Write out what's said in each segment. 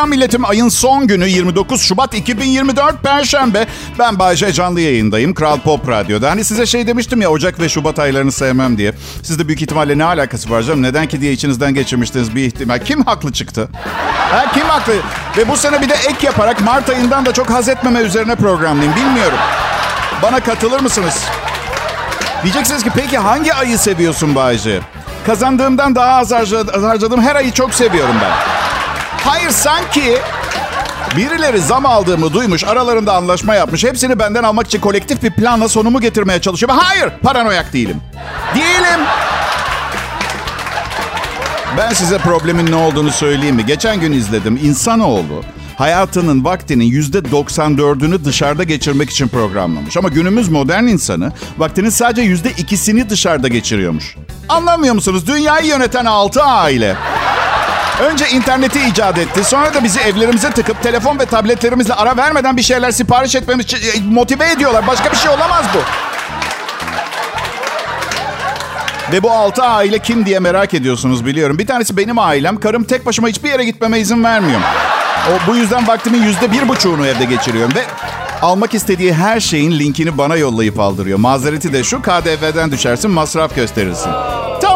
Selam milletim. Ayın son günü 29 Şubat 2024 Perşembe. Ben Bayce canlı yayındayım. Kral Pop Radyo'da. Hani size şey demiştim ya Ocak ve Şubat aylarını sevmem diye. Siz de büyük ihtimalle ne alakası var canım? Neden ki diye içinizden geçirmiştiniz bir ihtimal. Kim haklı çıktı? Ha, kim haklı? Ve bu sene bir de ek yaparak Mart ayından da çok haz etmeme üzerine programlayayım. Bilmiyorum. Bana katılır mısınız? Diyeceksiniz ki peki hangi ayı seviyorsun Bayce? Kazandığımdan daha az harcadığım her ayı çok seviyorum ben. Hayır sanki birileri zam aldığımı duymuş, aralarında anlaşma yapmış. Hepsini benden almak için kolektif bir planla sonumu getirmeye çalışıyor. Hayır, paranoyak değilim. Değilim. Ben size problemin ne olduğunu söyleyeyim mi? Geçen gün izledim. İnsanoğlu hayatının vaktinin yüzde 94'ünü dışarıda geçirmek için programlamış. Ama günümüz modern insanı vaktinin sadece yüzde ikisini dışarıda geçiriyormuş. Anlamıyor musunuz? Dünyayı yöneten altı aile. Önce interneti icat etti. Sonra da bizi evlerimize tıkıp telefon ve tabletlerimizle ara vermeden bir şeyler sipariş etmemiz e, motive ediyorlar. Başka bir şey olamaz bu. Ve bu altı aile kim diye merak ediyorsunuz biliyorum. Bir tanesi benim ailem. Karım tek başıma hiçbir yere gitmeme izin vermiyor. O, bu yüzden vaktimin yüzde bir buçuğunu evde geçiriyorum. Ve almak istediği her şeyin linkini bana yollayıp aldırıyor. Mazereti de şu KDV'den düşersin masraf gösterirsin.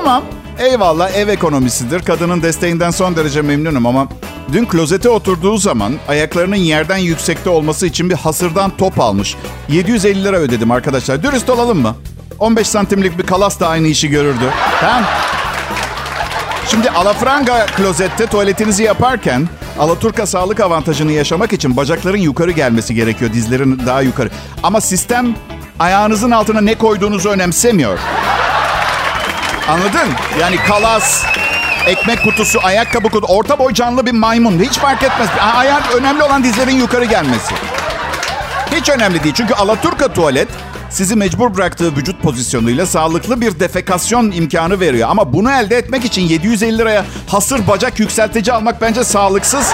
Tamam eyvallah ev ekonomisidir. Kadının desteğinden son derece memnunum ama... Dün klozete oturduğu zaman ayaklarının yerden yüksekte olması için bir hasırdan top almış. 750 lira ödedim arkadaşlar. Dürüst olalım mı? 15 santimlik bir kalas da aynı işi görürdü. Tamam. Şimdi alafranga klozette tuvaletinizi yaparken Alaturka sağlık avantajını yaşamak için bacakların yukarı gelmesi gerekiyor. Dizlerin daha yukarı. Ama sistem ayağınızın altına ne koyduğunuzu önemsemiyor. Anladın? Yani kalas, ekmek kutusu, ayakkabı kutusu, orta boy canlı bir maymun. Hiç fark etmez. Ayak önemli olan dizlerin yukarı gelmesi. Hiç önemli değil. Çünkü Alaturka tuvalet sizi mecbur bıraktığı vücut pozisyonuyla sağlıklı bir defekasyon imkanı veriyor. Ama bunu elde etmek için 750 liraya hasır bacak yükseltici almak bence sağlıksız.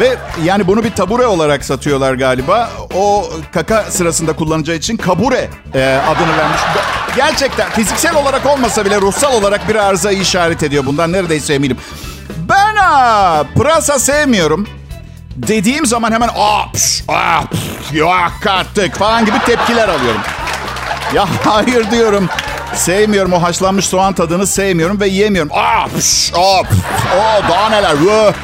Ve yani bunu bir tabure olarak satıyorlar galiba. O kaka sırasında kullanacağı için kabure e, adını vermiş. Gerçekten fiziksel olarak olmasa bile ruhsal olarak bir arıza işaret ediyor. Bundan neredeyse eminim. Ben ha, pırasa sevmiyorum dediğim zaman hemen aa, pş, aa, pş, yok artık falan gibi tepkiler alıyorum. Ya hayır diyorum. Sevmiyorum o haşlanmış soğan tadını sevmiyorum ve yiyemiyorum. Aa, pş, aa, pş, aa, daha neler. Vı.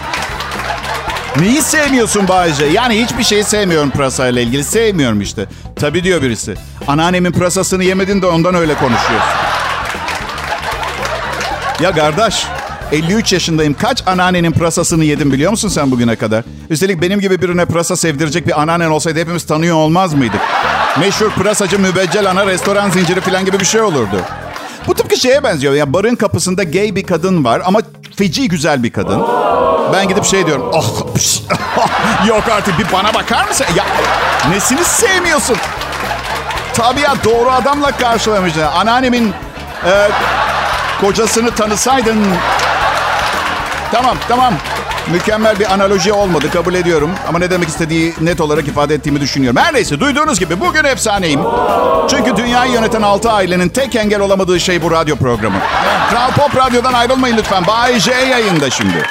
Neyi sevmiyorsun Bayce? Yani hiçbir şeyi sevmiyorum pırasayla ilgili. Sevmiyorum işte. Tabii diyor birisi. Anneannemin pırasasını yemedin de ondan öyle konuşuyorsun. Ya kardeş 53 yaşındayım. Kaç anneannenin pırasasını yedim biliyor musun sen bugüne kadar? Üstelik benim gibi birine pırasa sevdirecek bir anneannen olsaydı hepimiz tanıyor olmaz mıydık? Meşhur pırasacı mübeccel ana restoran zinciri falan gibi bir şey olurdu. Bu tıpkı şeye benziyor. Ya barın kapısında gay bir kadın var ama feci güzel bir kadın. Ben gidip şey diyorum. Oh, yok artık bir bana bakar mısın? Ya nesini sevmiyorsun? Tabii ya doğru adamla karşılamışlar. Anneannemin e, kocasını tanısaydın Tamam tamam. Mükemmel bir analoji olmadı kabul ediyorum. Ama ne demek istediği net olarak ifade ettiğimi düşünüyorum. Her neyse duyduğunuz gibi bugün efsaneyim. Çünkü dünyayı yöneten altı ailenin tek engel olamadığı şey bu radyo programı. Kral Pop Radyo'dan ayrılmayın lütfen. Bay J yayında şimdi.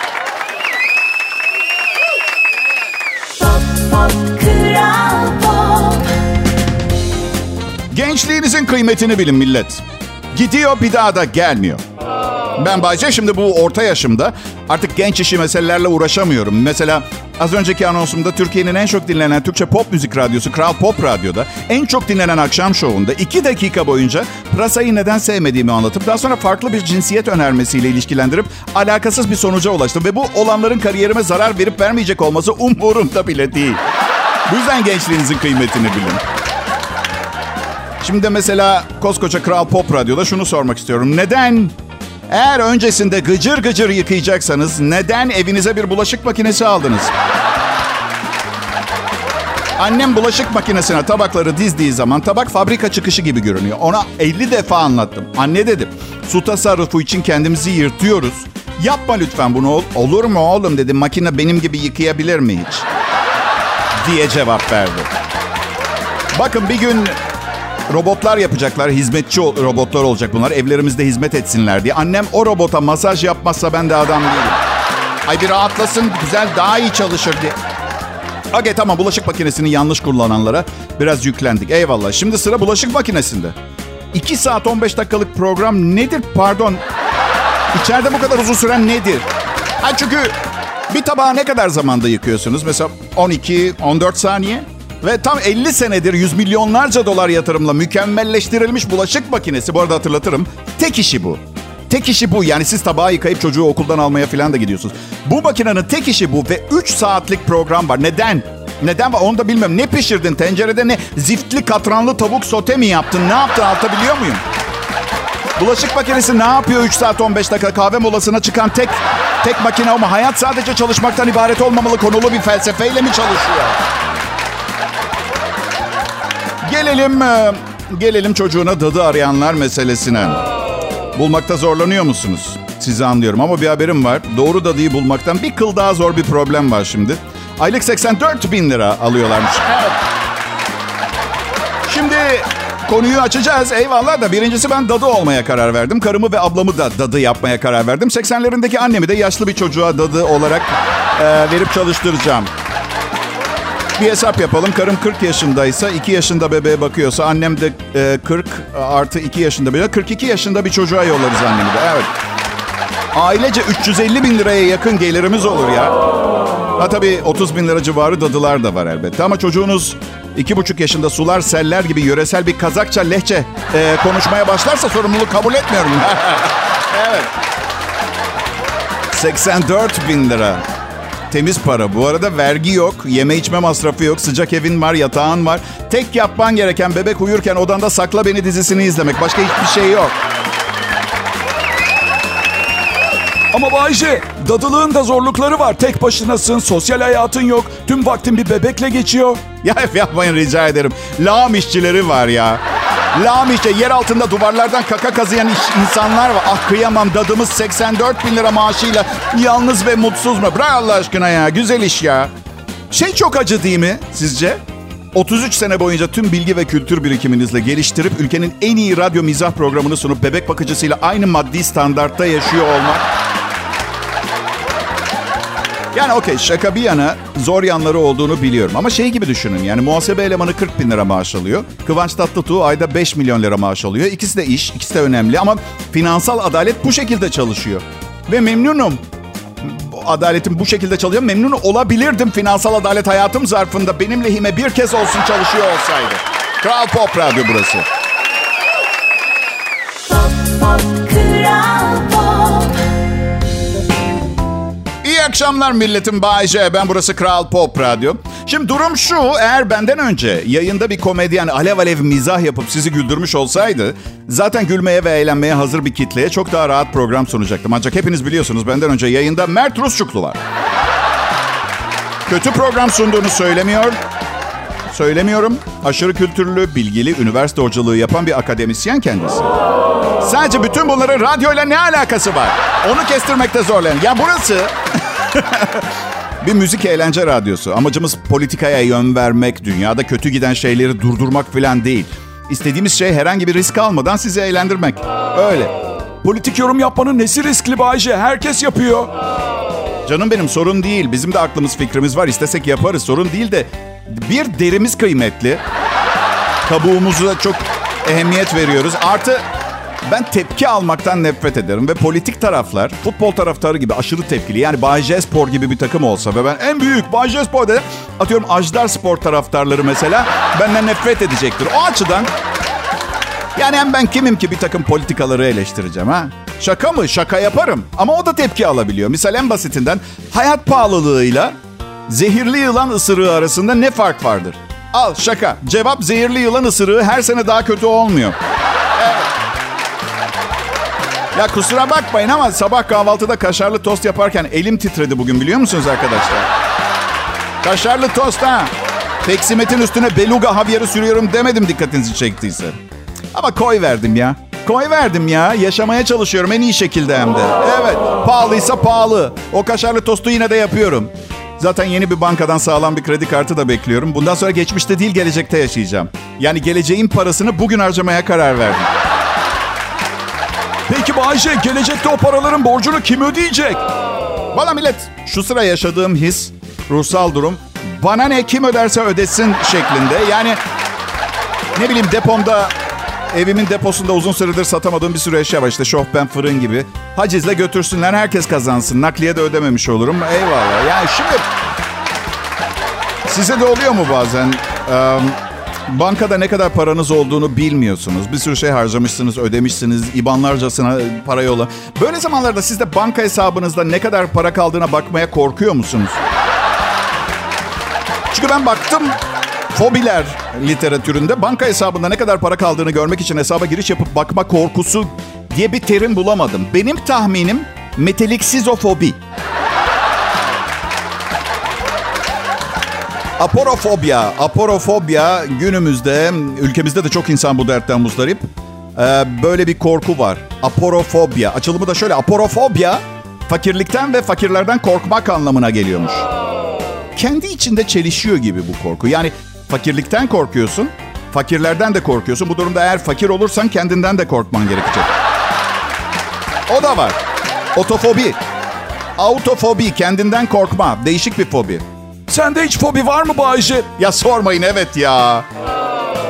Gençliğinizin kıymetini bilin millet. Gidiyor bir daha da gelmiyor. Ben Bayce şimdi bu orta yaşımda artık genç işi meselelerle uğraşamıyorum. Mesela az önceki anonsumda Türkiye'nin en çok dinlenen Türkçe pop müzik radyosu Kral Pop Radyo'da en çok dinlenen akşam şovunda iki dakika boyunca pırasayı neden sevmediğimi anlatıp daha sonra farklı bir cinsiyet önermesiyle ilişkilendirip alakasız bir sonuca ulaştım. Ve bu olanların kariyerime zarar verip vermeyecek olması umurumda bile değil. Bu yüzden gençliğinizin kıymetini bilin. Şimdi mesela koskoca Kral Pop Radyo'da şunu sormak istiyorum. Neden eğer öncesinde gıcır gıcır yıkayacaksanız neden evinize bir bulaşık makinesi aldınız? Annem bulaşık makinesine tabakları dizdiği zaman tabak fabrika çıkışı gibi görünüyor. Ona 50 defa anlattım. Anne dedim, su tasarrufu için kendimizi yırtıyoruz. Yapma lütfen bunu. Olur mu oğlum dedim. Makine benim gibi yıkayabilir mi hiç? Diye cevap verdi. Bakın bir gün robotlar yapacaklar. Hizmetçi robotlar olacak bunlar. Evlerimizde hizmet etsinler diye. Annem o robota masaj yapmazsa ben de adam değilim. Ay bir rahatlasın, güzel, daha iyi çalışır diye. Okey tamam bulaşık makinesini yanlış kullananlara biraz yüklendik. Eyvallah. Şimdi sıra bulaşık makinesinde. 2 saat 15 dakikalık program nedir pardon? İçeride bu kadar uzun süren nedir? Ha çünkü bir tabağı ne kadar zamanda yıkıyorsunuz? Mesela 12-14 saniye. Ve tam 50 senedir yüz milyonlarca dolar yatırımla mükemmelleştirilmiş bulaşık makinesi. Bu arada hatırlatırım. Tek işi bu. Tek işi bu. Yani siz tabağı yıkayıp çocuğu okuldan almaya falan da gidiyorsunuz. Bu makinenin tek işi bu ve 3 saatlik program var. Neden? Neden var onu da bilmiyorum. Ne pişirdin? Tencerede ne? Ziftli katranlı tavuk sote mi yaptın? Ne yaptın? Anlatabiliyor muyum? Bulaşık makinesi ne yapıyor 3 saat 15 dakika kahve molasına çıkan tek tek makine ama hayat sadece çalışmaktan ibaret olmamalı konulu bir felsefeyle mi çalışıyor? Gelelim e, gelelim çocuğuna dadı arayanlar meselesine. Bulmakta zorlanıyor musunuz? Sizi anlıyorum ama bir haberim var. Doğru dadıyı bulmaktan bir kıl daha zor bir problem var şimdi. Aylık 84 bin lira alıyorlarmış. Evet. Şimdi konuyu açacağız. Eyvallah da birincisi ben dadı olmaya karar verdim. Karımı ve ablamı da dadı yapmaya karar verdim. 80'lerindeki annemi de yaşlı bir çocuğa dadı olarak e, verip çalıştıracağım. Bir hesap yapalım. Karım 40 yaşındaysa, 2 yaşında bebeğe bakıyorsa, annem de e, 40 artı 2 yaşında bir 42 yaşında bir çocuğa yollarız annemi de. Evet. Ailece 350 bin liraya yakın gelirimiz olur ya. Ha tabii 30 bin lira civarı dadılar da var elbette. Ama çocuğunuz iki buçuk yaşında sular seller gibi yöresel bir Kazakça lehçe e, konuşmaya başlarsa sorumluluk kabul etmiyorum. evet. 84 bin lira. Temiz para. Bu arada vergi yok, yeme içme masrafı yok, sıcak evin var, yatağın var. Tek yapman gereken bebek uyurken odanda Sakla Beni dizisini izlemek. Başka hiçbir şey yok. Ama Bayce, dadılığın da zorlukları var. Tek başınasın, sosyal hayatın yok. Tüm vaktin bir bebekle geçiyor. Ya yapmayın rica ederim. Lağım işçileri var ya. Lağım işçi, yer altında duvarlardan kaka kazıyan insanlar var. Ah kıyamam dadımız 84 bin lira maaşıyla yalnız ve mutsuz mu? Bırak Allah aşkına ya, güzel iş ya. Şey çok acı değil mi sizce? 33 sene boyunca tüm bilgi ve kültür birikiminizle geliştirip ülkenin en iyi radyo mizah programını sunup bebek bakıcısıyla aynı maddi standartta yaşıyor olmak yani okey şaka bir yana zor yanları olduğunu biliyorum. Ama şey gibi düşünün yani muhasebe elemanı 40 bin lira maaş alıyor. Kıvanç Tatlıtuğ ayda 5 milyon lira maaş alıyor. İkisi de iş, ikisi de önemli ama finansal adalet bu şekilde çalışıyor. Ve memnunum. Adaletin bu şekilde çalışıyor. Memnun olabilirdim finansal adalet hayatım zarfında. Benim lehime bir kez olsun çalışıyor olsaydı. Kral Pop Radyo burası. Akşamlar milletim Bay J. Ben burası Kral Pop Radyo. Şimdi durum şu. Eğer benden önce yayında bir komedyen alev alev mizah yapıp sizi güldürmüş olsaydı... ...zaten gülmeye ve eğlenmeye hazır bir kitleye çok daha rahat program sunacaktım. Ancak hepiniz biliyorsunuz benden önce yayında Mert Rusçuklu var. Kötü program sunduğunu söylemiyor. Söylemiyorum. Aşırı kültürlü, bilgili, üniversite hocalığı yapan bir akademisyen kendisi. Sadece bütün bunların radyoyla ne alakası var? Onu kestirmekte zorlayan. Ya burası bir müzik eğlence radyosu. Amacımız politikaya yön vermek, dünyada kötü giden şeyleri durdurmak falan değil. İstediğimiz şey herhangi bir risk almadan sizi eğlendirmek. Öyle. Politik yorum yapmanın nesi riskli Bayce? Herkes yapıyor. Canım benim sorun değil. Bizim de aklımız fikrimiz var. İstesek yaparız. Sorun değil de bir derimiz kıymetli. Kabuğumuza çok ehemmiyet veriyoruz. Artı ben tepki almaktan nefret ederim ve politik taraflar futbol taraftarı gibi aşırı tepkili. Yani Bay Spor gibi bir takım olsa ve ben en büyük Bay Spor dedim. Atıyorum Ajdar Spor taraftarları mesela benden nefret edecektir. O açıdan yani hem ben kimim ki bir takım politikaları eleştireceğim ha? Şaka mı? Şaka yaparım. Ama o da tepki alabiliyor. Misal en basitinden hayat pahalılığıyla zehirli yılan ısırığı arasında ne fark vardır? Al şaka. Cevap zehirli yılan ısırığı her sene daha kötü olmuyor. Ya kusura bakmayın ama sabah kahvaltıda kaşarlı tost yaparken elim titredi bugün biliyor musunuz arkadaşlar? Kaşarlı tost ha. Peksimetin üstüne beluga havyarı sürüyorum demedim dikkatinizi çektiyse. Ama koy verdim ya. Koy verdim ya. Yaşamaya çalışıyorum en iyi şekilde hem de. Evet. Pahalıysa pahalı. O kaşarlı tostu yine de yapıyorum. Zaten yeni bir bankadan sağlam bir kredi kartı da bekliyorum. Bundan sonra geçmişte değil gelecekte yaşayacağım. Yani geleceğin parasını bugün harcamaya karar verdim. Peki Bayce gelecekte o paraların borcunu kim ödeyecek? Valla millet şu sıra yaşadığım his, ruhsal durum bana ne kim öderse ödesin şeklinde. Yani ne bileyim depomda evimin deposunda uzun süredir satamadığım bir sürü eşya var. İşte şofben fırın gibi. Hacizle götürsünler herkes kazansın. Nakliye de ödememiş olurum. Eyvallah. Yani şimdi size de oluyor mu bazen? Ee, bankada ne kadar paranız olduğunu bilmiyorsunuz. Bir sürü şey harcamışsınız, ödemişsiniz. İbanlarcasına para yola. Böyle zamanlarda siz de banka hesabınızda ne kadar para kaldığına bakmaya korkuyor musunuz? Çünkü ben baktım fobiler literatüründe banka hesabında ne kadar para kaldığını görmek için hesaba giriş yapıp bakma korkusu diye bir terim bulamadım. Benim tahminim meteliksizofobi. Aporofobya. Aporofobya günümüzde ülkemizde de çok insan bu dertten muzdarip. Ee, böyle bir korku var. Aporofobya. Açılımı da şöyle. Aporofobya fakirlikten ve fakirlerden korkmak anlamına geliyormuş. Kendi içinde çelişiyor gibi bu korku. Yani fakirlikten korkuyorsun, fakirlerden de korkuyorsun. Bu durumda eğer fakir olursan kendinden de korkman gerekecek. O da var. Otofobi. Autofobi, kendinden korkma. Değişik bir fobi. Sende hiç fobi var mı Bayce? Ya sormayın evet ya.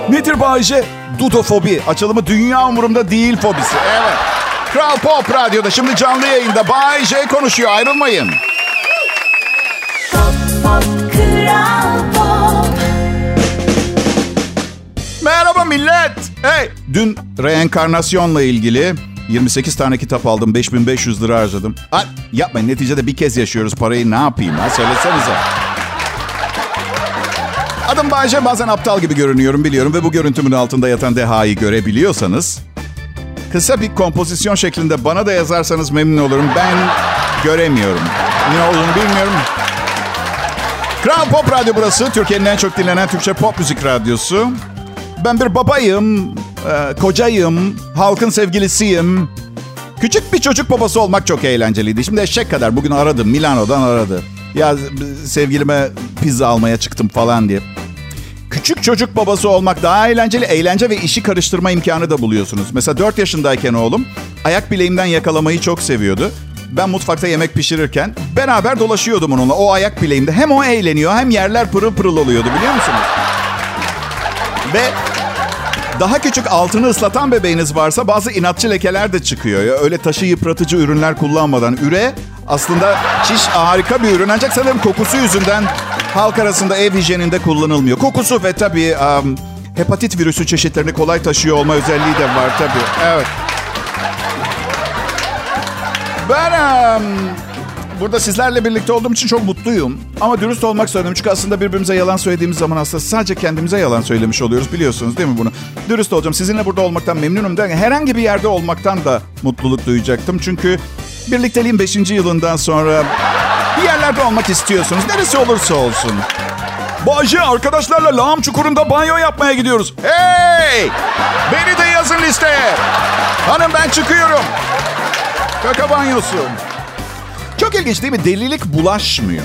Nedir Bayce? Dudofobi. Açılımı dünya umurumda değil fobisi. Evet. Kral Pop Radyo'da şimdi canlı yayında Bay J konuşuyor. Ayrılmayın. Pop, pop, kral pop. Merhaba millet. Hey, dün reenkarnasyonla ilgili 28 tane kitap aldım. 5500 lira harcadım. Ha, yapmayın neticede bir kez yaşıyoruz. Parayı ne yapayım ha söylesenize. Adım Bayce bazen aptal gibi görünüyorum biliyorum ve bu görüntümün altında yatan dehayı görebiliyorsanız kısa bir kompozisyon şeklinde bana da yazarsanız memnun olurum. Ben göremiyorum. Ne olduğunu bilmiyorum. Kral Pop Radyo burası. Türkiye'nin en çok dinlenen Türkçe pop müzik radyosu. Ben bir babayım, e, kocayım, halkın sevgilisiyim. Küçük bir çocuk babası olmak çok eğlenceliydi. Şimdi eşek kadar bugün aradım, Milano'dan aradı. Ya sevgilime pizza almaya çıktım falan diye. Küçük çocuk babası olmak daha eğlenceli. Eğlence ve işi karıştırma imkanı da buluyorsunuz. Mesela 4 yaşındayken oğlum ayak bileğimden yakalamayı çok seviyordu. Ben mutfakta yemek pişirirken beraber dolaşıyordum onunla. O ayak bileğimde hem o eğleniyor hem yerler pırıl pırıl oluyordu biliyor musunuz? Ve daha küçük altını ıslatan bebeğiniz varsa bazı inatçı lekeler de çıkıyor. Ya öyle taşı yıpratıcı ürünler kullanmadan. Üre aslında çiş harika bir ürün ancak sanırım kokusu yüzünden halk arasında ev hijyeninde kullanılmıyor. Kokusu ve tabii um, hepatit virüsü çeşitlerini kolay taşıyor olma özelliği de var tabii. Evet. Ben um, burada sizlerle birlikte olduğum için çok mutluyum. Ama dürüst olmak zorundayım. Çünkü aslında birbirimize yalan söylediğimiz zaman aslında sadece kendimize yalan söylemiş oluyoruz. Biliyorsunuz değil mi bunu? Dürüst olacağım. Sizinle burada olmaktan memnunum. Herhangi bir yerde olmaktan da mutluluk duyacaktım. Çünkü birlikteliğin 5. yılından sonra bir yerlerde olmak istiyorsunuz. Neresi olursa olsun. Bayce arkadaşlarla lağım çukurunda banyo yapmaya gidiyoruz. Hey! Beni de yazın listeye. Hanım ben çıkıyorum. Kaka banyosu. Çok ilginç değil mi? Delilik bulaşmıyor.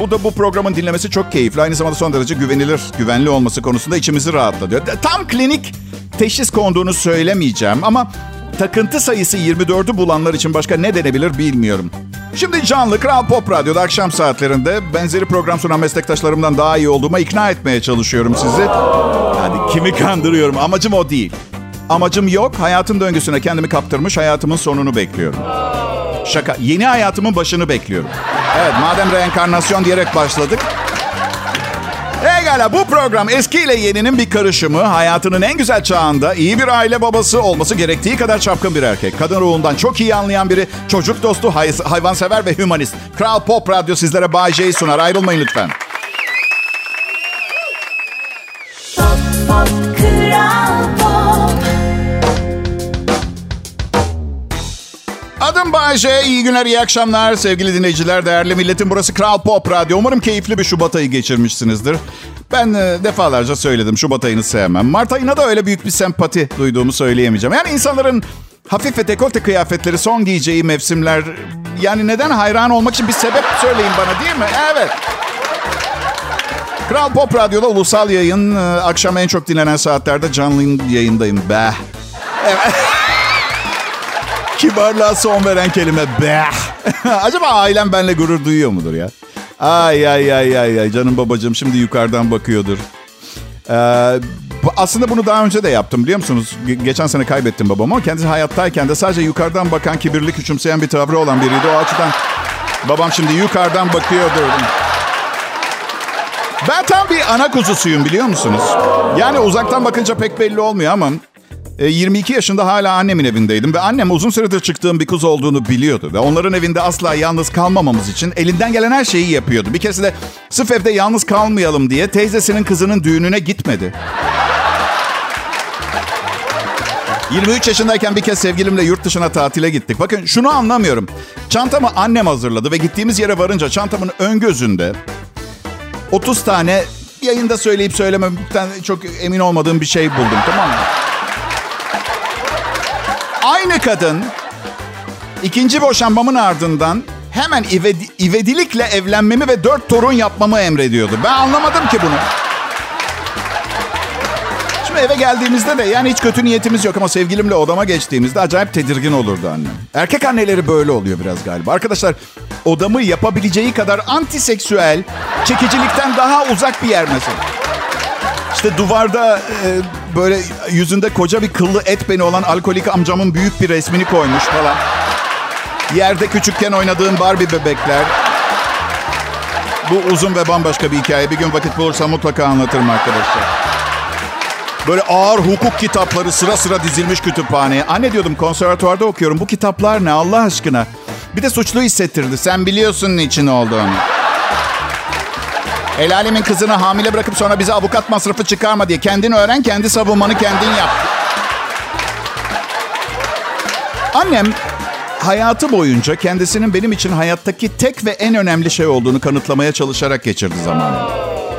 Bu da bu programın dinlemesi çok keyifli. Aynı zamanda son derece güvenilir, güvenli olması konusunda içimizi rahatlatıyor. Tam klinik teşhis konduğunu söylemeyeceğim ama takıntı sayısı 24'ü bulanlar için başka ne denebilir bilmiyorum. Şimdi canlı Kral Pop Radyo'da akşam saatlerinde benzeri program sunan meslektaşlarımdan daha iyi olduğuma ikna etmeye çalışıyorum sizi. Yani kimi kandırıyorum? Amacım o değil. Amacım yok. Hayatın döngüsüne kendimi kaptırmış hayatımın sonunu bekliyorum. Şaka. Yeni hayatımın başını bekliyorum. Evet madem reenkarnasyon diyerek başladık. Egala bu program eskiyle yeninin bir karışımı. Hayatının en güzel çağında iyi bir aile babası olması gerektiği kadar çapkın bir erkek. Kadın ruhundan çok iyi anlayan biri. Çocuk dostu, hay- hayvansever ve hümanist. Kral Pop Radyo sizlere Bay J'yi sunar. Ayrılmayın lütfen. Adım Bayce. İyi günler, iyi akşamlar sevgili dinleyiciler, değerli milletim. Burası Kral Pop Radyo. Umarım keyifli bir Şubat ayı geçirmişsinizdir. Ben e, defalarca söyledim Şubat ayını sevmem. Mart ayına da öyle büyük bir sempati duyduğumu söyleyemeyeceğim. Yani insanların hafif ve dekolte kıyafetleri son giyeceği mevsimler yani neden hayran olmak için bir sebep söyleyin bana değil mi? Evet. Kral Pop Radyo'da ulusal yayın. Ee, Akşam en çok dinlenen saatlerde canlı yayındayım. Be. Evet. Kibarlığa son veren kelime be. Acaba ailem benimle gurur duyuyor mudur ya? Ay ay ay ay ay canım babacığım şimdi yukarıdan bakıyordur. Ee, aslında bunu daha önce de yaptım biliyor musunuz? Ge- geçen sene kaybettim babamı kendisi hayattayken de sadece yukarıdan bakan kibirli küçümseyen bir tavrı olan biriydi. O açıdan babam şimdi yukarıdan bakıyordur. Ben tam bir ana kuzusuyum biliyor musunuz? Yani uzaktan bakınca pek belli olmuyor ama e, 22 yaşında hala annemin evindeydim ve annem uzun süredir çıktığım bir kız olduğunu biliyordu. Ve onların evinde asla yalnız kalmamamız için elinden gelen her şeyi yapıyordu. Bir kez de sırf evde yalnız kalmayalım diye teyzesinin kızının düğününe gitmedi. 23 yaşındayken bir kez sevgilimle yurt dışına tatile gittik. Bakın şunu anlamıyorum. Çantamı annem hazırladı ve gittiğimiz yere varınca çantamın ön gözünde 30 tane yayında söyleyip söylememekten çok emin olmadığım bir şey buldum tamam mı? Aynı kadın ikinci boşanmamın ardından hemen ivedi, ivedilikle evlenmemi ve dört torun yapmamı emrediyordu. Ben anlamadım ki bunu. Şimdi eve geldiğimizde de yani hiç kötü niyetimiz yok ama sevgilimle odama geçtiğimizde acayip tedirgin olurdu annem. Erkek anneleri böyle oluyor biraz galiba. Arkadaşlar odamı yapabileceği kadar antiseksüel, çekicilikten daha uzak bir yer mesela. İşte duvarda e, böyle yüzünde koca bir kıllı et beni olan alkolik amcamın büyük bir resmini koymuş falan. Yerde küçükken oynadığım Barbie bebekler. Bu uzun ve bambaşka bir hikaye. Bir gün vakit bulursam mutlaka anlatırım arkadaşlar. Böyle ağır hukuk kitapları sıra sıra dizilmiş kütüphaneye. Anne diyordum konservatuvarda okuyorum. Bu kitaplar ne Allah aşkına? Bir de suçlu hissettirdi. Sen biliyorsun niçin olduğunu. El alemin kızını hamile bırakıp sonra bize avukat masrafı çıkarma diye. Kendin öğren, kendi savunmanı kendin yap. Annem hayatı boyunca kendisinin benim için hayattaki tek ve en önemli şey olduğunu kanıtlamaya çalışarak geçirdi zamanı.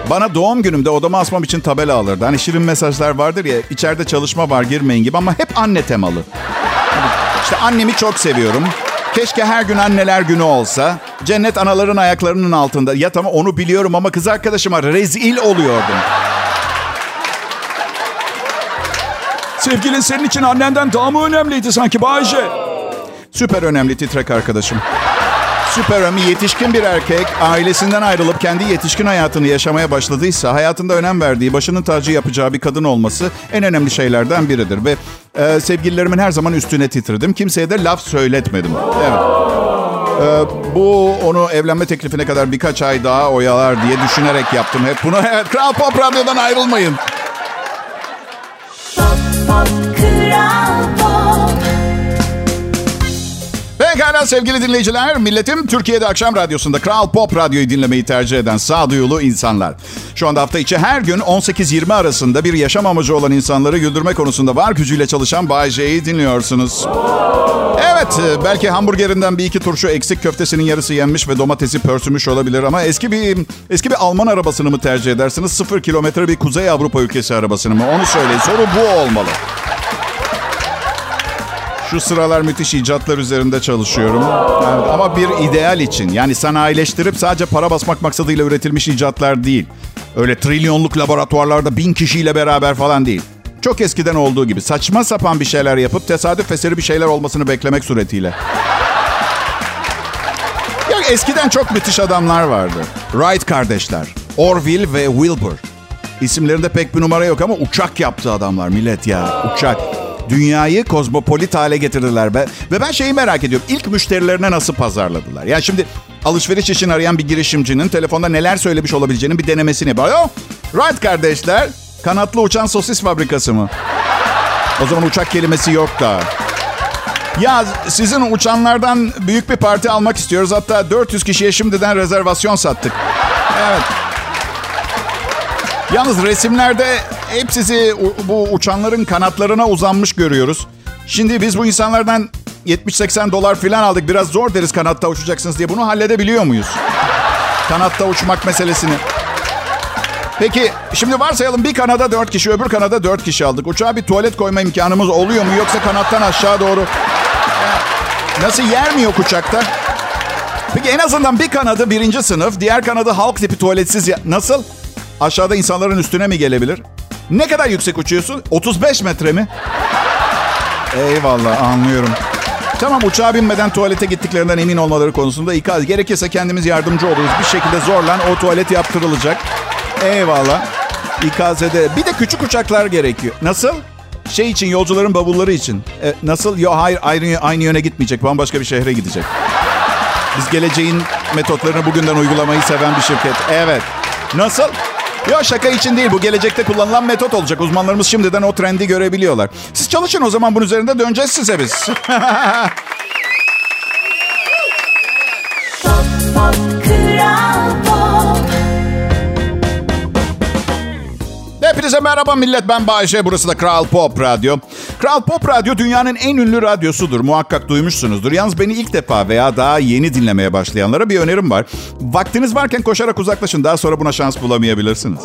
Bana doğum günümde odama asmam için tabela alırdı. Hani şirin mesajlar vardır ya, içeride çalışma var girmeyin gibi ama hep anne temalı. İşte annemi çok seviyorum. Keşke her gün anneler günü olsa. Cennet anaların ayaklarının altında. Ya tamam onu biliyorum ama kız arkadaşıma rezil oluyordum. Sevgilin senin için annenden daha mı önemliydi sanki Bayce? Süper önemli titrek arkadaşım. Süper önemli yetişkin bir erkek ailesinden ayrılıp kendi yetişkin hayatını yaşamaya başladıysa hayatında önem verdiği, başının tacı yapacağı bir kadın olması en önemli şeylerden biridir. Ve e, sevgililerimin her zaman üstüne titredim. Kimseye de laf söyletmedim. Evet. E, bu onu evlenme teklifine kadar birkaç ay daha oyalar diye düşünerek yaptım hep bunu. Evet, Kral Pop Radyo'dan ayrılmayın. Pop, pop, Kral Pekala sevgili dinleyiciler, milletim Türkiye'de akşam radyosunda Kral Pop Radyo'yu dinlemeyi tercih eden sağduyulu insanlar. Şu anda hafta içi her gün 18-20 arasında bir yaşam amacı olan insanları güldürme konusunda var gücüyle çalışan Bay J'yi dinliyorsunuz. Evet, e, belki hamburgerinden bir iki turşu eksik köftesinin yarısı yenmiş ve domatesi pörsümüş olabilir ama eski bir eski bir Alman arabasını mı tercih edersiniz? Sıfır kilometre bir Kuzey Avrupa ülkesi arabasını mı? Onu söyleyin. Soru bu olmalı. Şu sıralar müthiş icatlar üzerinde çalışıyorum. Evet, ama bir ideal için. Yani sanayileştirip sadece para basmak maksadıyla üretilmiş icatlar değil. Öyle trilyonluk laboratuvarlarda bin kişiyle beraber falan değil. Çok eskiden olduğu gibi saçma sapan bir şeyler yapıp tesadüf eseri bir şeyler olmasını beklemek suretiyle. Ya eskiden çok müthiş adamlar vardı. Wright kardeşler. Orville ve Wilbur. İsimlerinde pek bir numara yok ama uçak yaptı adamlar millet ya. Uçak. Dünyayı kozmopolit hale getirdiler. Ve, ve ben şeyi merak ediyorum. İlk müşterilerine nasıl pazarladılar? Yani şimdi alışveriş için arayan bir girişimcinin telefonda neler söylemiş olabileceğinin bir denemesini yapıyor. Alo, Wright kardeşler. Kanatlı uçan sosis fabrikası mı? O zaman uçak kelimesi yok da. Ya sizin uçanlardan büyük bir parti almak istiyoruz. Hatta 400 kişiye şimdiden rezervasyon sattık. Evet. Yalnız resimlerde hep sizi bu uçanların kanatlarına uzanmış görüyoruz. Şimdi biz bu insanlardan 70-80 dolar falan aldık. Biraz zor deriz kanatta uçacaksınız diye. Bunu halledebiliyor muyuz? Kanatta uçmak meselesini. Peki şimdi varsayalım bir kanada 4 kişi öbür kanada 4 kişi aldık. Uçağa bir tuvalet koyma imkanımız oluyor mu? Yoksa kanattan aşağı doğru... Nasıl yer mi yok uçakta? Peki en azından bir kanadı birinci sınıf, diğer kanadı halk tipi tuvaletsiz. Ya- Nasıl? Aşağıda insanların üstüne mi gelebilir? Ne kadar yüksek uçuyorsun? 35 metre mi? Eyvallah anlıyorum. Tamam uçağa binmeden tuvalete gittiklerinden emin olmaları konusunda ikaz. Gerekirse kendimiz yardımcı oluruz. Bir şekilde zorlan o tuvalet yaptırılacak. Eyvallah. İkaz ede. Bir de küçük uçaklar gerekiyor. Nasıl? Şey için yolcuların bavulları için. E, nasıl? Yo hayır aynı, aynı yöne gitmeyecek. Bambaşka bir şehre gidecek. Biz geleceğin metotlarını bugünden uygulamayı seven bir şirket. Evet. Nasıl? Yok şaka için değil. Bu gelecekte kullanılan metot olacak. Uzmanlarımız şimdiden o trendi görebiliyorlar. Siz çalışın o zaman bunun üzerinde döneceğiz size biz. Pop pop Hepinize merhaba millet ben Bayşe. Burası da Kral Pop Radyo. Kral Pop Radyo dünyanın en ünlü radyosudur. Muhakkak duymuşsunuzdur. Yalnız beni ilk defa veya daha yeni dinlemeye başlayanlara bir önerim var. Vaktiniz varken koşarak uzaklaşın. Daha sonra buna şans bulamayabilirsiniz.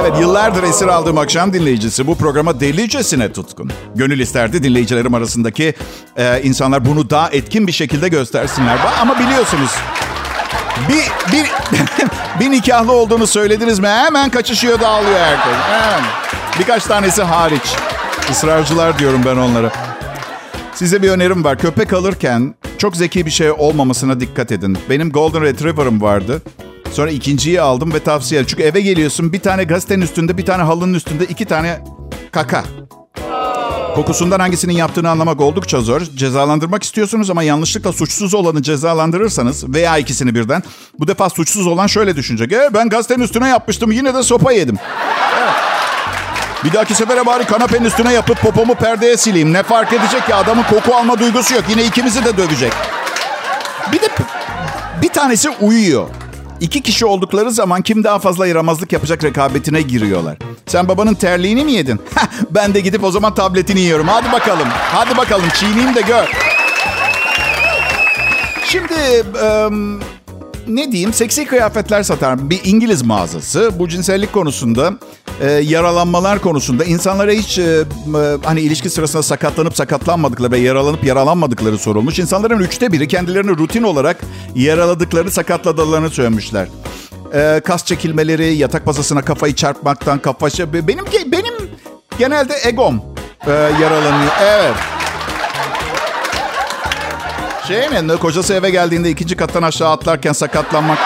Evet yıllardır esir aldığım akşam dinleyicisi bu programa delicesine tutkun. Gönül isterdi dinleyicilerim arasındaki e, insanlar bunu daha etkin bir şekilde göstersinler. Ama biliyorsunuz bir, bir, bir nikahlı olduğunu söylediniz mi hemen kaçışıyor dağılıyor herkes. Hemen. Birkaç tanesi hariç. Israrcılar diyorum ben onlara. Size bir önerim var. Köpek alırken çok zeki bir şey olmamasına dikkat edin. Benim Golden Retriever'ım vardı. Sonra ikinciyi aldım ve tavsiye. Çünkü eve geliyorsun bir tane gazetenin üstünde bir tane halının üstünde iki tane kaka. Kokusundan hangisinin yaptığını anlamak oldukça zor. Cezalandırmak istiyorsunuz ama yanlışlıkla suçsuz olanı cezalandırırsanız veya ikisini birden bu defa suçsuz olan şöyle düşünecek. E, ben gazetenin üstüne yapmıştım yine de sopa yedim. Bir dahaki sefere bari kanepenin üstüne yapıp popomu perdeye sileyim. Ne fark edecek ki adamın koku alma duygusu yok. Yine ikimizi de dövecek. Bir de bir tanesi uyuyor. İki kişi oldukları zaman kim daha fazla yaramazlık yapacak rekabetine giriyorlar. Sen babanın terliğini mi yedin? Ben de gidip o zaman tabletini yiyorum. Hadi bakalım. Hadi bakalım çiğneyim de gör. Şimdi em, ne diyeyim seksi kıyafetler satan bir İngiliz mağazası bu cinsellik konusunda e, yaralanmalar konusunda insanlara hiç e, e, hani ilişki sırasında sakatlanıp sakatlanmadıkları ve yaralanıp yaralanmadıkları sorulmuş. İnsanların üçte biri kendilerini rutin olarak yaraladıklarını sakatladıklarını söylemişler. E, kas çekilmeleri, yatak masasına kafayı çarpmaktan, kafa şey- benim benim genelde egom e, yaralanıyor. Evet. Şey mi? Kocası eve geldiğinde ikinci kattan aşağı atlarken sakatlanmak.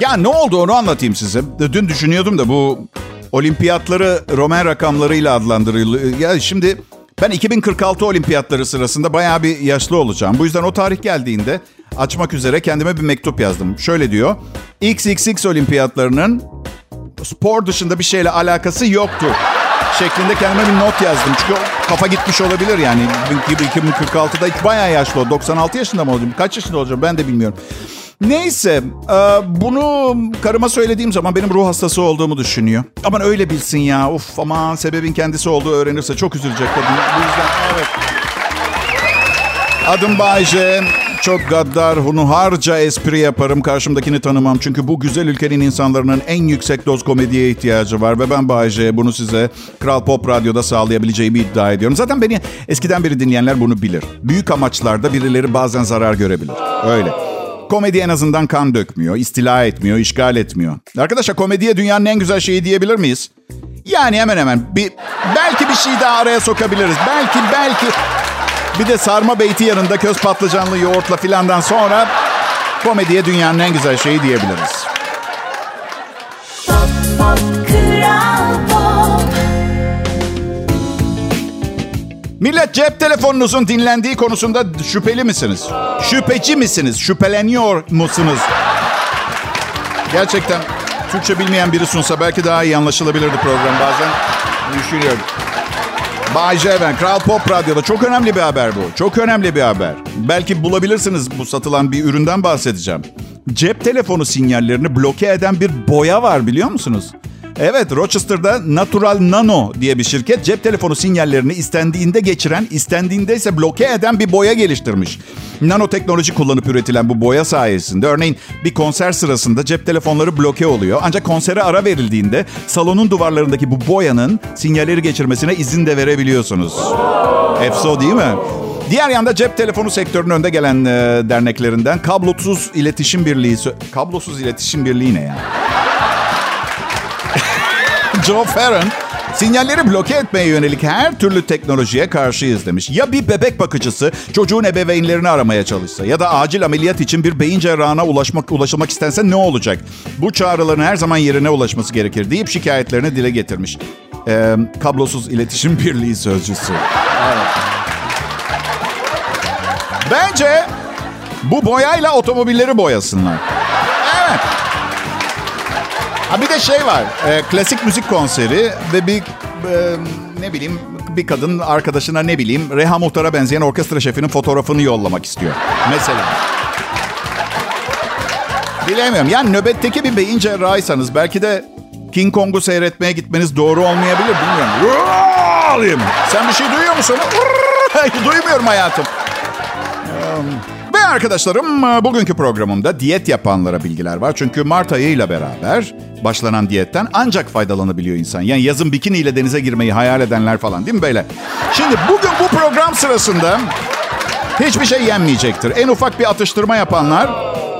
Ya ne oldu onu anlatayım size. Dün düşünüyordum da bu olimpiyatları Roman rakamlarıyla adlandırılıyor. Ya şimdi ben 2046 olimpiyatları sırasında bayağı bir yaşlı olacağım. Bu yüzden o tarih geldiğinde açmak üzere kendime bir mektup yazdım. Şöyle diyor. XXX olimpiyatlarının spor dışında bir şeyle alakası yoktur şeklinde kendime bir not yazdım. Çünkü kafa gitmiş olabilir yani. 2046'da bayağı yaşlı o. 96 yaşında mı olacağım? Kaç yaşında olacağım ben de bilmiyorum. Neyse e, bunu karıma söylediğim zaman benim ruh hastası olduğumu düşünüyor. Aman öyle bilsin ya. Uf aman sebebin kendisi olduğu öğrenirse çok üzülecek kadın. Bu yüzden evet. Adım Bayce. Çok gaddar, hunuharca espri yaparım. Karşımdakini tanımam. Çünkü bu güzel ülkenin insanların en yüksek doz komediye ihtiyacı var. Ve ben Bayce bunu size Kral Pop Radyo'da sağlayabileceğimi iddia ediyorum. Zaten beni eskiden beri dinleyenler bunu bilir. Büyük amaçlarda birileri bazen zarar görebilir. Öyle. Komedi en azından kan dökmüyor, istila etmiyor, işgal etmiyor. Arkadaşlar komediye dünyanın en güzel şeyi diyebilir miyiz? Yani hemen hemen. Bir, belki bir şey daha araya sokabiliriz. Belki, belki... Bir de sarma beyti yanında köz patlıcanlı yoğurtla filandan sonra komediye dünyanın en güzel şeyi diyebiliriz. Pop pop kral pop Millet cep telefonunuzun dinlendiği konusunda şüpheli misiniz? Şüpheci misiniz? Şüpheleniyor musunuz? Gerçekten Türkçe bilmeyen biri sunsa belki daha iyi anlaşılabilirdi program bazen. Düşünüyorum. Bay J ben, Kral Pop Radyo'da çok önemli bir haber bu. Çok önemli bir haber. Belki bulabilirsiniz bu satılan bir üründen bahsedeceğim. Cep telefonu sinyallerini bloke eden bir boya var biliyor musunuz? Evet, Rochester'da Natural Nano diye bir şirket cep telefonu sinyallerini istendiğinde geçiren, istendiğinde ise bloke eden bir boya geliştirmiş. Nanoteknoloji kullanıp üretilen bu boya sayesinde örneğin bir konser sırasında cep telefonları bloke oluyor. Ancak konsere ara verildiğinde salonun duvarlarındaki bu boyanın sinyalleri geçirmesine izin de verebiliyorsunuz. Efso değil mi? Diğer yanda cep telefonu sektörünün önde gelen e, derneklerinden Kablosuz İletişim Birliği... Kablosuz İletişim Birliği ne ya? Joe Farron, sinyalleri bloke etmeye yönelik her türlü teknolojiye karşıyız demiş. Ya bir bebek bakıcısı çocuğun ebeveynlerini aramaya çalışsa ya da acil ameliyat için bir beyin cerrahına ulaşmak ulaşılmak istense ne olacak? Bu çağrıların her zaman yerine ulaşması gerekir deyip şikayetlerini dile getirmiş. Ee, kablosuz İletişim Birliği sözcüsü. Bence bu boyayla otomobilleri boyasınlar. Evet. Ha bir de şey var. e, klasik müzik konseri ve bir e, ne bileyim bir kadın arkadaşına ne bileyim Reha Muhtar'a benzeyen orkestra şefinin fotoğrafını yollamak istiyor. Mesela. Bilemiyorum. Yani nöbetteki bir beyin cerrahıysanız belki de King Kong'u seyretmeye gitmeniz doğru olmayabilir. Bilmiyorum. Alayım. Sen bir şey duyuyor musun? Duymuyorum hayatım. Arkadaşlarım bugünkü programımda diyet yapanlara bilgiler var. Çünkü Mart ayıyla beraber başlanan diyetten ancak faydalanabiliyor insan. Yani yazın bikiniyle denize girmeyi hayal edenler falan değil mi böyle? Şimdi bugün bu program sırasında hiçbir şey yenmeyecektir. En ufak bir atıştırma yapanlar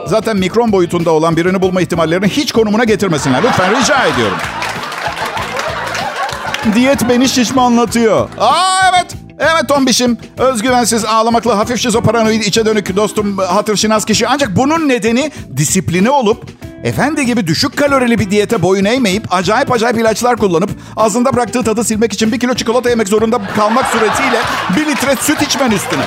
zaten mikron boyutunda olan birini bulma ihtimallerini hiç konumuna getirmesinler. Lütfen rica ediyorum. Diyet beni şişmanlatıyor. Aa evet. Tombiş'im. Özgüvensiz, ağlamaklı, hafif şizoparanoid, içe dönük dostum, hatır şinas kişi. Ancak bunun nedeni disipline olup efendi gibi düşük kalorili bir diyete boyun eğmeyip acayip acayip ilaçlar kullanıp ağzında bıraktığı tadı silmek için bir kilo çikolata yemek zorunda kalmak suretiyle bir litre süt içmen üstüne.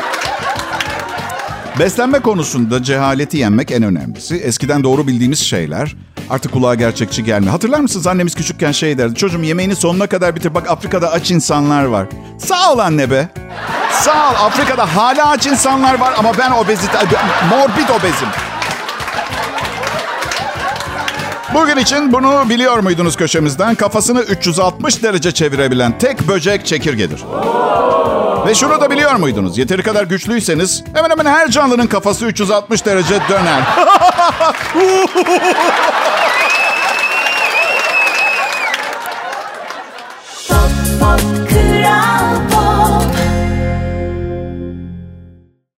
Beslenme konusunda cehaleti yenmek en önemlisi. Eskiden doğru bildiğimiz şeyler artık kulağa gerçekçi gelmiyor. Hatırlar mısınız annemiz küçükken şey derdi. Çocuğum yemeğini sonuna kadar bitir. Bak Afrika'da aç insanlar var. Sağ ol anne be. Sağ ol. Afrika'da hala aç insanlar var ama ben obezite, morbid obezim. Bugün için bunu biliyor muydunuz köşemizden? Kafasını 360 derece çevirebilen tek böcek çekirgedir. Ve şunu da biliyor muydunuz? Yeteri kadar güçlüyseniz hemen hemen her canlının kafası 360 derece döner.